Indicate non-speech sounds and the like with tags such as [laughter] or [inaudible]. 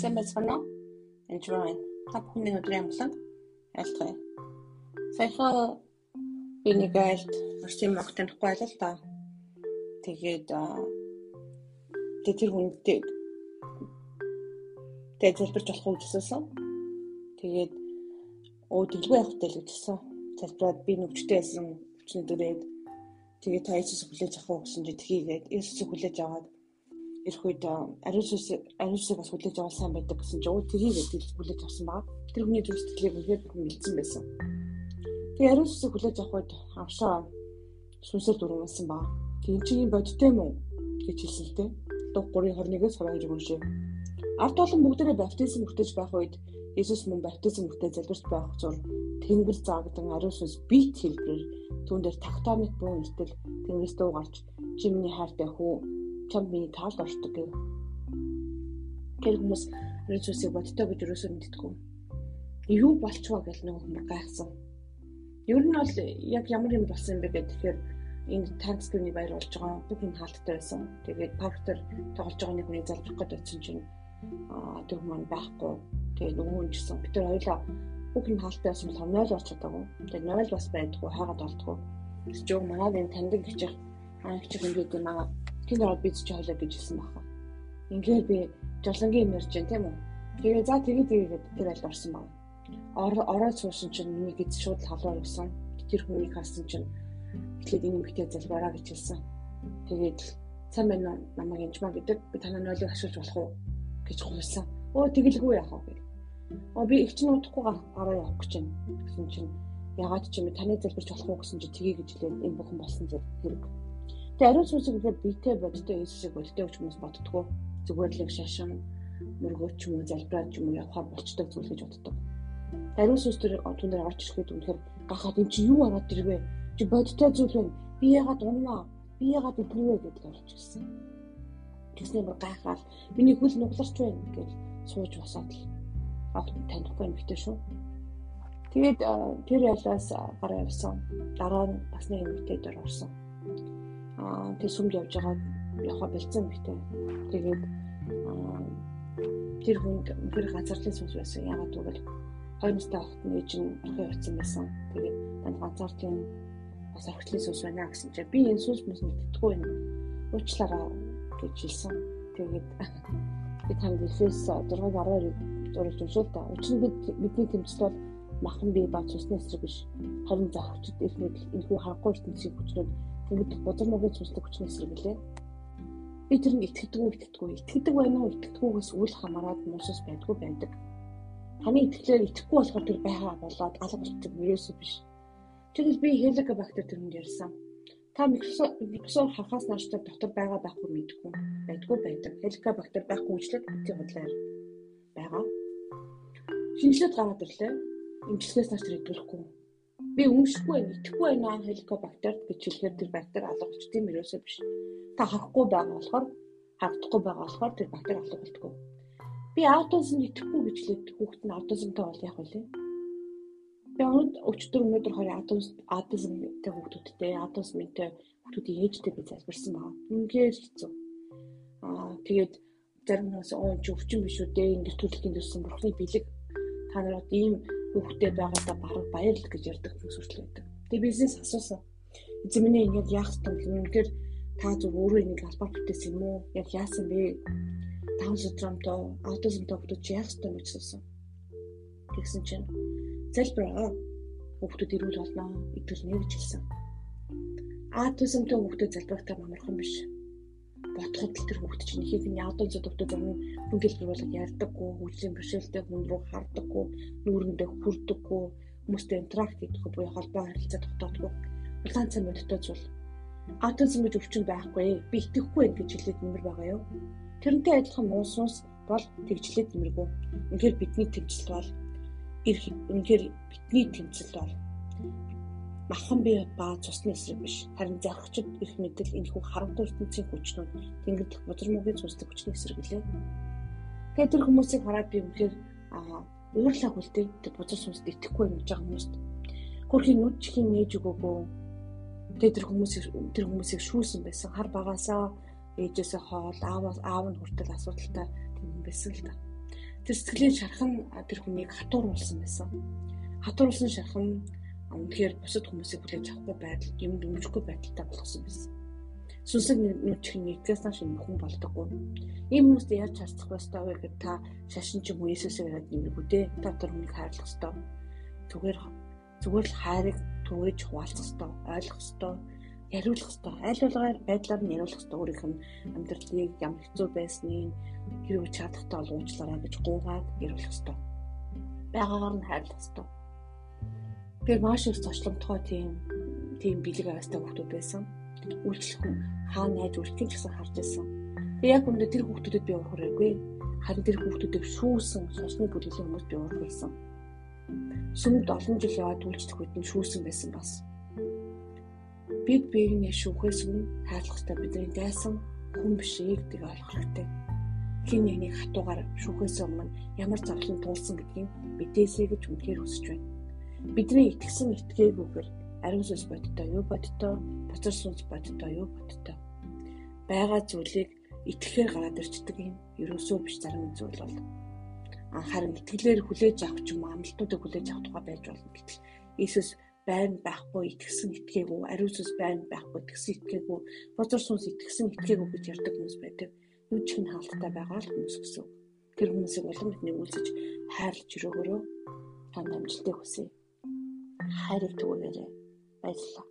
Сайн байцгаана уу? Enjoy. Та бүхний өдрийн амгалан айлтгая. Саяхан би нэг айлт орчин мог танихгүй байл л та. Тэгээд тэг тэр хүнтэй тэг залбирч болох уу гэссэн. Тэгээд өө дэлгүү явах тэл гэжсэн. Залбираад би нүчтэй байсан хүчний дүрээд тэгээд та Иесус хүлээж авах уу гэсэн чи тгийгээд Иесус хүлээж аваад ирэх үед ариусус ариусыг бас хүлээж авал сайн байдаг гэсэн чинь тэрийг хүлээж авсан баг. Тэр хүний зүрх сэтгэлийг үнэхээр мэдсэн байсан. Тэгээ ариусыг хүлээж авах үед авшаа сүнсээр дургуулсан баг. Тийм чи юм бодтой юм уу гэж хэлсэн л дээ. Дуг 3:21-ээс 22 уншээ. Ард олон бүгдээрээ баптизм хүртэж байх үед Иесус мөн баптизм хүртэж залбирч байх зур Тэнгэр заагдан ариусус бит хэлбэрээр түүн дээр тактоник буун итэл Тэнгэрээс дуу гарч чи миний хайртай хүү чам миний таалд оршдог гэв. Тэр хүмүүс Иесусыг бодтой гэж юусоо мэдтгүү. Юу болчихвоо гэж нэг хүмүүс гайхсан. Ер нь бол яг ямар юм болсон юм бэ гэхээр энэ Thanksgiving баяр болж байгаа бүх юм хаалттай байсан. Тэгээд Павтер тоглож байгаа нэг хүний залбирах гээд очсон чинь аа тэр хүмүүс байхгүй. Тэгээд нөгөө нь гэсэн бид нар хоёлаа бүх юм хаалттай байсан бол 0 орч чадаагүй. Тэгээд 0 бас байдгүй хайгаад олдгүй. Тэгж яг манайд энэ таньдаг гэж их чих ингээд манай тэнд ороод бид чи хойлоо гэж хэлсэн байна. Ингээд би жолонгийн ярьж байна тийм үү. Тэгээ за тэгээ тэгээд тэр аль орсон байна. Ороод суусан чинь миний гэд шууд хавлаар өгсөн. Тэр хүнийг харсан чинь эхлээд энэ эмэгтэй залбараа гэж хэлсэн. Тэгээд байна уу намайг янжмаа гэдэг би танаа нойлыг ашиглаж болох уу гэж гуйсан. Өө тэгэлгүй яах вэ. Оо би их ч нуудахгүй гараа явах гэж байна гэсэн чинь ягаад ч юм таны залбирч болох уу гэсэн чи тгий гэж хэлээд энэ бүхэн болсон зэрэг Тэгээ ариун сүнсийг үлээ биетэй бодтой Иесусыг болтой гэж хүмүүс боддгоо. Зүгээр л шашин мөргөөч юм уу залбираад юм уу явахаар болчтой зүйл гэж боддог. Ариун сүнс төр түн дээр орж ирэхэд үнэхээр гахаад эн чи юу ороод ирвэ? Чи бодтой зүйл байна. Би ягаад унаа? Би ягаад идэвэ гэдэл орж ирсэн. Тэснэ бүр гайхаад миний хөл нугларч байна гэж сууж босоод л огт танихгүй юм битээ шүү. Тэгээд тэр ялаас гараа явсан. Дараа нь бас нэг эмэгтэй дээр орсон тэг сүмд явж байгаа яваа бэлдсэн битээ. Тэгээд тэр хүнд тэр газарлын сүнс байсан. Ягаад гэвэл хоёр настай хот нь ээж нь орхио явцсан байсан. Тэгээд танд газарлын бас орхитлын сүнс байна гэсэн чинь би энэ сүнс мөс мэдтгүй юм. Уучлаарай гэж хэлсэн. Тэгээд [laughs] би танд Эфес 6:12 зурж уншил та. Учир нь бид бидний тэмцэл бол махан бие ба цусны эсрэг биш. Харин захвчд эхнээд энэхүү харахгүй ертөнцийн хүчнүүд Тэгвэл бузар мөгийн цусдаг хүчний эсрэг гэлээ. Би тэр нь итгэдэг үү, итгэдэггүй. Итгэдэг байна уу, итгэдэггүйгээс үл хамааран муусас байдгүй байдаг. Таны итгэлээр итгэхгүй болохоор тэр байгаа болоод алга болчих ерөөсөө биш. Тэгвэл би хеликобактер тэрнд ярьсан. Та микрофон харахаас нааш дотор байгаа байхгүй мэдгүй. Байдгүй байдаг. Хеликобактер байхгүй үчлэг битгий бодлоо байгаа. Шинжлээд гараад ирлээ. Имчилгээс нааш тэр идэвхгүй би өмшөхгүй итгэхгүй байна хеликобактер гэж хэлэхээр тэр бактери алга болчих тийм ерөөсөө биш. Та харахгүй байгаа болохоор хавдахгүй байгаа болохоор тэр бактери болтгоо. Би аутизм итгэхгүй гэж хэлээд хүүхэд нь аутизмтай бол яах вэ? Би өчтөр өнөөдөр хоёр аутизм аутизмтай хүүхдүүдтэй аутизмтай хүүхдүүдийн ээжтэй би залбирсан байна. Үнээр хэцүү. Аа тэгээд зарим нь оо чи өвчин биш үү дээ ингэж төлөхийн төссөн бурхны бэлэг та нарт ийм хүүхдээ байгаадаа бараг баярл гэж ярьдаг хүртэл байдаг. Тэгээ бизнес асуусан. Эзэн минь ингэж яах вэ үнэхээр та зөв өөрөө энийг албаар бүтээсэн юм уу? Яг яасан бэ? Таун синдромтой, аутизмтай хүмүүс чи яах вэ гэж асуусан. Тэгсэн чинь залбираа. Хүүхдүүд ирүүл болно, идэвхтэй гэж хэлсэн. Аутизмтай хүүхдүүд залбирахтаа амархан биш бодоход л тэр хүүхд чинь ихийг нь яадаг зөвдөгдөд өмнө хүн хэлбэр бол ярьдаггүй, хүчлийн бэрхшээлтэй хүн рүү хардаггүй, нүүрэндээ хүрдэггүй, хүмүүстэй интеракт хийдэггүй, буюу холбоо харилцаа тогтоодгүй. Улаан цай модтой зүйл. Аутизм гэж өвчин байхгүй, би итгэхгүй гэж хэлээд нэмэр байгаа юу? Тэрнтэй адилхан уус уус бол тэгжлээд нэмэргүй. Үнэхээр бидний тэмцэл бол үнэхээр бидний тэмцэл бол махан бие ба цусны эсрэг биш. Харин зархчид их мэдэл энэхүү харамтай ертөнцийн хүчнүүд тэнгэр дэх бузармуугийн цусдаг хүчний эсрэг лээ. Тэгээд тэр хүмүүсийг хараад би үнэхээр аа уурлаа хүлдээ тэр бузар сүнсд итгэхгүй юм гэж байгаа хүмүүст. Хөрхийн нүд чихийн нээж өгөөгөө. Тэгээд тэр хүмүүсийг тэр хүмүүсийг шүүсэн байсан. Хар багасаа ээжээсээ хоол ааваас аав нь хүртэл асуудалтай тийм байсан л та. тэр сэтгэлийн шархан тэр хүнийг хатууруулсан байсан. Хатууруулсан шархан үнэхээр бусад хүмүүсийг хүлээж авахгүй байдал, юм дэмжихгүй байдалтай болгосон байсан. Сүнслэг нүчгийн нэгээс нааш хүн болдоггүй. Ийм хүмүүст яаж харцах вэ став гэхэд та шашин ч юм уу Иесусээр яриад нэмэргүй дээ. Та тэр хүнийг хайрлах ёстой. Зүгээр зүгээр л хайрыг түгэж хуваалцах ёстой, ойлгох ёстой, яриулах ёстой. Аль болгоор байдлаар нь яриулах ёстой. Өөрийнх нь амьдралыг ямар хэцүү байсныг хэрвээ чадахтай бол уучлаарай гэж гуугаад яриулах ёстой. Байгаагаар нь хайрлах ёстой. Тэр маш их зочломтгой тийм тийм бэлэг аваастай хүмүүс байсан үйлчлэх хүн хаана найж үргэлж гэсэн харж байсан. Тэгээ яг үндэ тэр хүүхдүүдэд би уурах хэрэггүй. Харин тэр хүүхдүүдийг шүүсэн шашны бүлэглэлийн хүмүүс би уурах байсан. Сүмд олон жил яваад үйлчлэх үед нь шүүсэн байсан бас. Бид биений шүүхээс өмнө хэрэгтэй бидний дайсан хүн биш гэдгийг ойлгох хэрэгтэй. Хин нэгний хатуугаар шүүхээс өмнө ямар зовлон туулсан гэдгийг мэдээсэй гэж үнээр хүсэж байна. Бидний итгэсэн итгээгээр ариун сүнс бодтой юу бодтой, бузар сүнс бодтой юу бодтой. Бага зүйлийг итгэхээр гараад ирчдэг юм. Ерөөсөө биш зарим зүйл бол харин итгэлээр хүлээж авах ч юм уу амлалтуудыг хүлээж авах тухай байж болно гэтэл Иесус байна байхгүй итгэсэн итгээгүй ариун сүнс байна байхгүй итгэсэн итгээгүй бузар сүнс итгэсэн итгээгүй гэж ярьдаг хүмүүс байдаг. Нүд чин хаалттай байгаа л хүмүүс гэсэн. Тэр хүмүүсийг улам бидний үйлсэж хайрлж өрөөгөрөө танд амжилтыг хүсье. Хайрыг түгээгээрэй. 拜了。